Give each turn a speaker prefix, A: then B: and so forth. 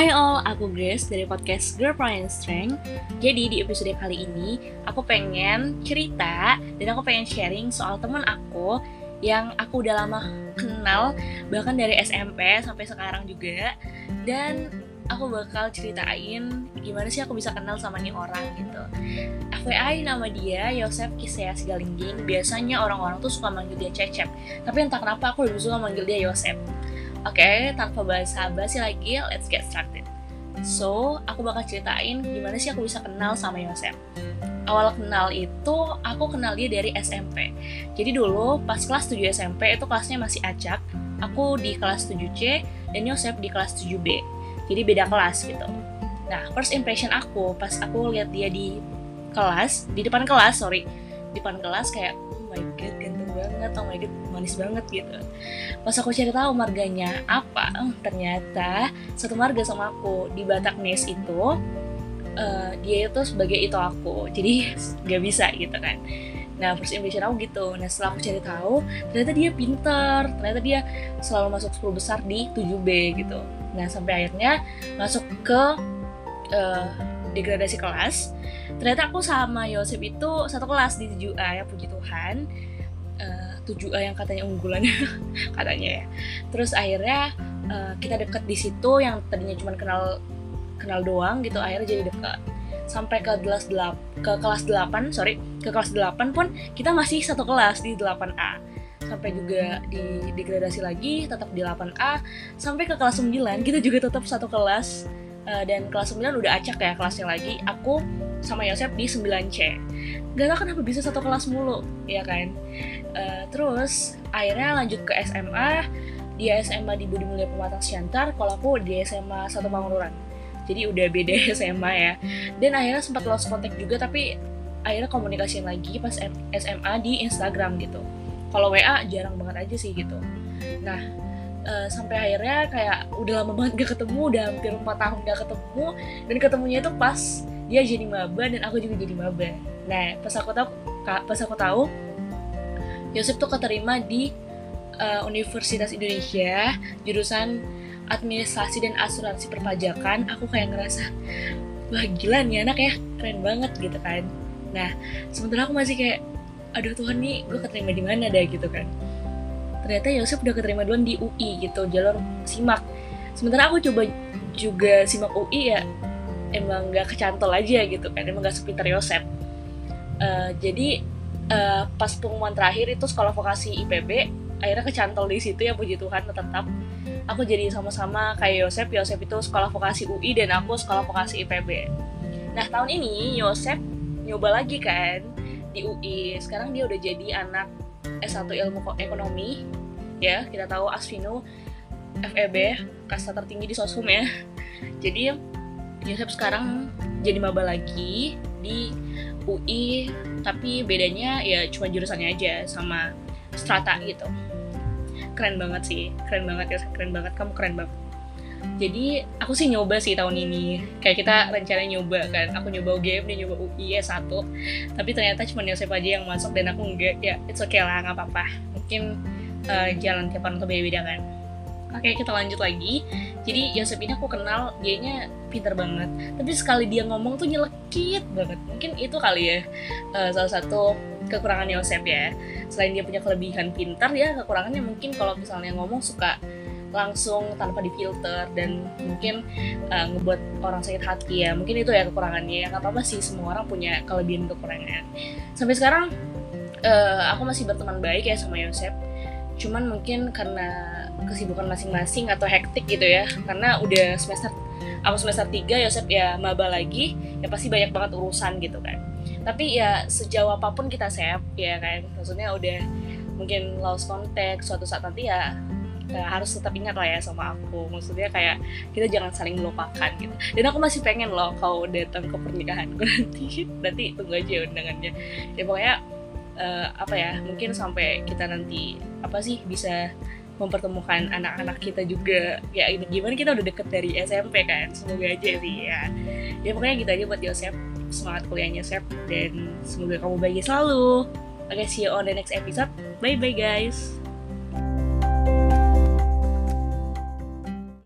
A: Hai all, aku Grace dari podcast Girl Power and Strength. Jadi di episode kali ini, aku pengen cerita dan aku pengen sharing soal temen aku yang aku udah lama kenal, bahkan dari SMP sampai sekarang juga. Dan aku bakal ceritain gimana sih aku bisa kenal sama nih orang gitu. FYI nama dia Yosef Kisea Sigalingging. Biasanya orang-orang tuh suka manggil dia Cecep, tapi entah kenapa aku lebih suka manggil dia Yosef. Oke, okay, tanpa bahasa basi lagi, let's get started. So, aku bakal ceritain gimana sih aku bisa kenal sama Yosef. Awal kenal itu, aku kenal dia dari SMP. Jadi dulu, pas kelas 7 SMP, itu kelasnya masih acak. Aku di kelas 7C, dan Yosef di kelas 7B. Jadi beda kelas gitu. Nah, first impression aku, pas aku lihat dia di kelas, di depan kelas, sorry. Di depan kelas kayak, oh my god, banget, oh my god, manis banget gitu. Pas aku cari tahu marganya apa oh, ternyata satu marga sama aku di Batak Nes itu uh, dia itu sebagai itu aku jadi nggak bisa gitu kan. Nah first impression aku gitu. Nah setelah aku cari tahu ternyata dia pinter ternyata dia selalu masuk 10 besar di 7B gitu. Nah sampai akhirnya masuk ke uh, degradasi kelas. Ternyata aku sama Yosef itu satu kelas di 7A ya puji Tuhan 7A yang katanya unggulan katanya ya. Terus akhirnya uh, kita deket di situ yang tadinya cuma kenal kenal doang gitu akhirnya jadi dekat. Sampai ke kelas 8 ke kelas 8 sorry ke kelas 8 pun kita masih satu kelas di 8A sampai juga di degradasi lagi tetap di 8A sampai ke kelas 9 kita juga tetap satu kelas uh, dan kelas 9 udah acak ya kelasnya lagi. Aku sama Yosep di 9C gak tau kenapa bisa satu kelas mulu ya kan? Uh, terus akhirnya lanjut ke SMA dia SMA di Budi Mulia Pematang Siantar kalau aku di SMA Satu Pangururan. Jadi udah beda SMA ya. Dan akhirnya sempat lost contact juga tapi akhirnya komunikasiin lagi pas SMA di Instagram gitu. Kalau WA jarang banget aja sih gitu. Nah uh, sampai akhirnya kayak udah lama banget gak ketemu udah hampir 4 tahun gak ketemu dan ketemunya itu pas dia jadi maba dan aku juga jadi maba. Nah pas aku tahu pas aku tahu Yosef tuh keterima di uh, Universitas Indonesia jurusan administrasi dan asuransi perpajakan. Aku kayak ngerasa wah gila nih anak ya keren banget gitu kan. Nah sementara aku masih kayak aduh Tuhan nih gue keterima di mana dah? gitu kan ternyata Yosef udah keterima duluan di UI gitu jalur simak. Sementara aku coba juga simak UI ya emang gak kecantol aja gitu kan emang gak sepinter Yosep uh, jadi uh, pas pengumuman terakhir itu sekolah vokasi IPB akhirnya kecantol di situ ya puji Tuhan tetap. Aku jadi sama-sama kayak Yosep Yosep itu sekolah vokasi UI dan aku sekolah vokasi IPB nah tahun ini Yosep nyoba lagi kan di UI sekarang dia udah jadi anak S1 ilmu ekonomi ya kita tahu Asvino FEB kasta tertinggi di sosum ya. Jadi Yosep sekarang jadi maba lagi di UI tapi bedanya ya cuma jurusannya aja sama strata gitu. Keren banget sih keren banget ya keren banget kamu keren banget. Jadi aku sih nyoba sih tahun ini. Kayak kita rencana nyoba kan aku nyoba UGM dia nyoba UI S1 tapi ternyata cuma Yosep aja yang masuk dan aku enggak. Ya it's okay lah nggak apa-apa. Mungkin uh, jalan tiap orang tuh beda-beda kan Oke, kita lanjut lagi. Jadi Yosef ini aku kenal, dianya pinter banget. Tapi sekali dia ngomong tuh nyelekit banget. Mungkin itu kali ya uh, salah satu kekurangan Yosef ya. Selain dia punya kelebihan pintar, ya kekurangannya mungkin kalau misalnya ngomong suka langsung tanpa difilter dan mungkin uh, ngebuat orang sakit hati ya. Mungkin itu ya kekurangannya. Nggak apa-apa sih, semua orang punya kelebihan kekurangan. Sampai sekarang uh, aku masih berteman baik ya sama Yosef. Cuman mungkin karena kesibukan masing-masing atau hektik gitu ya. Karena udah semester aku semester 3 Yosep ya maba lagi ya pasti banyak banget urusan gitu kan. Tapi ya sejauh apa pun kita save ya kan. Maksudnya udah mungkin lost contact suatu saat nanti ya ya harus tetap ingat lah ya sama aku. Maksudnya kayak kita jangan saling melupakan gitu. Dan aku masih pengen loh kau datang ke pernikahanku nanti. Nanti tunggu aja undangannya. Ya pokoknya uh, apa ya mungkin sampai kita nanti apa sih bisa mempertemukan anak-anak kita juga. Ya gimana kita udah deket dari SMP kan semoga aja sih ya. Ya pokoknya gitu aja buat Yosef semangat kuliahnya Yosef dan semoga kamu bahagia selalu. Oke okay, see you on the next episode. Bye bye guys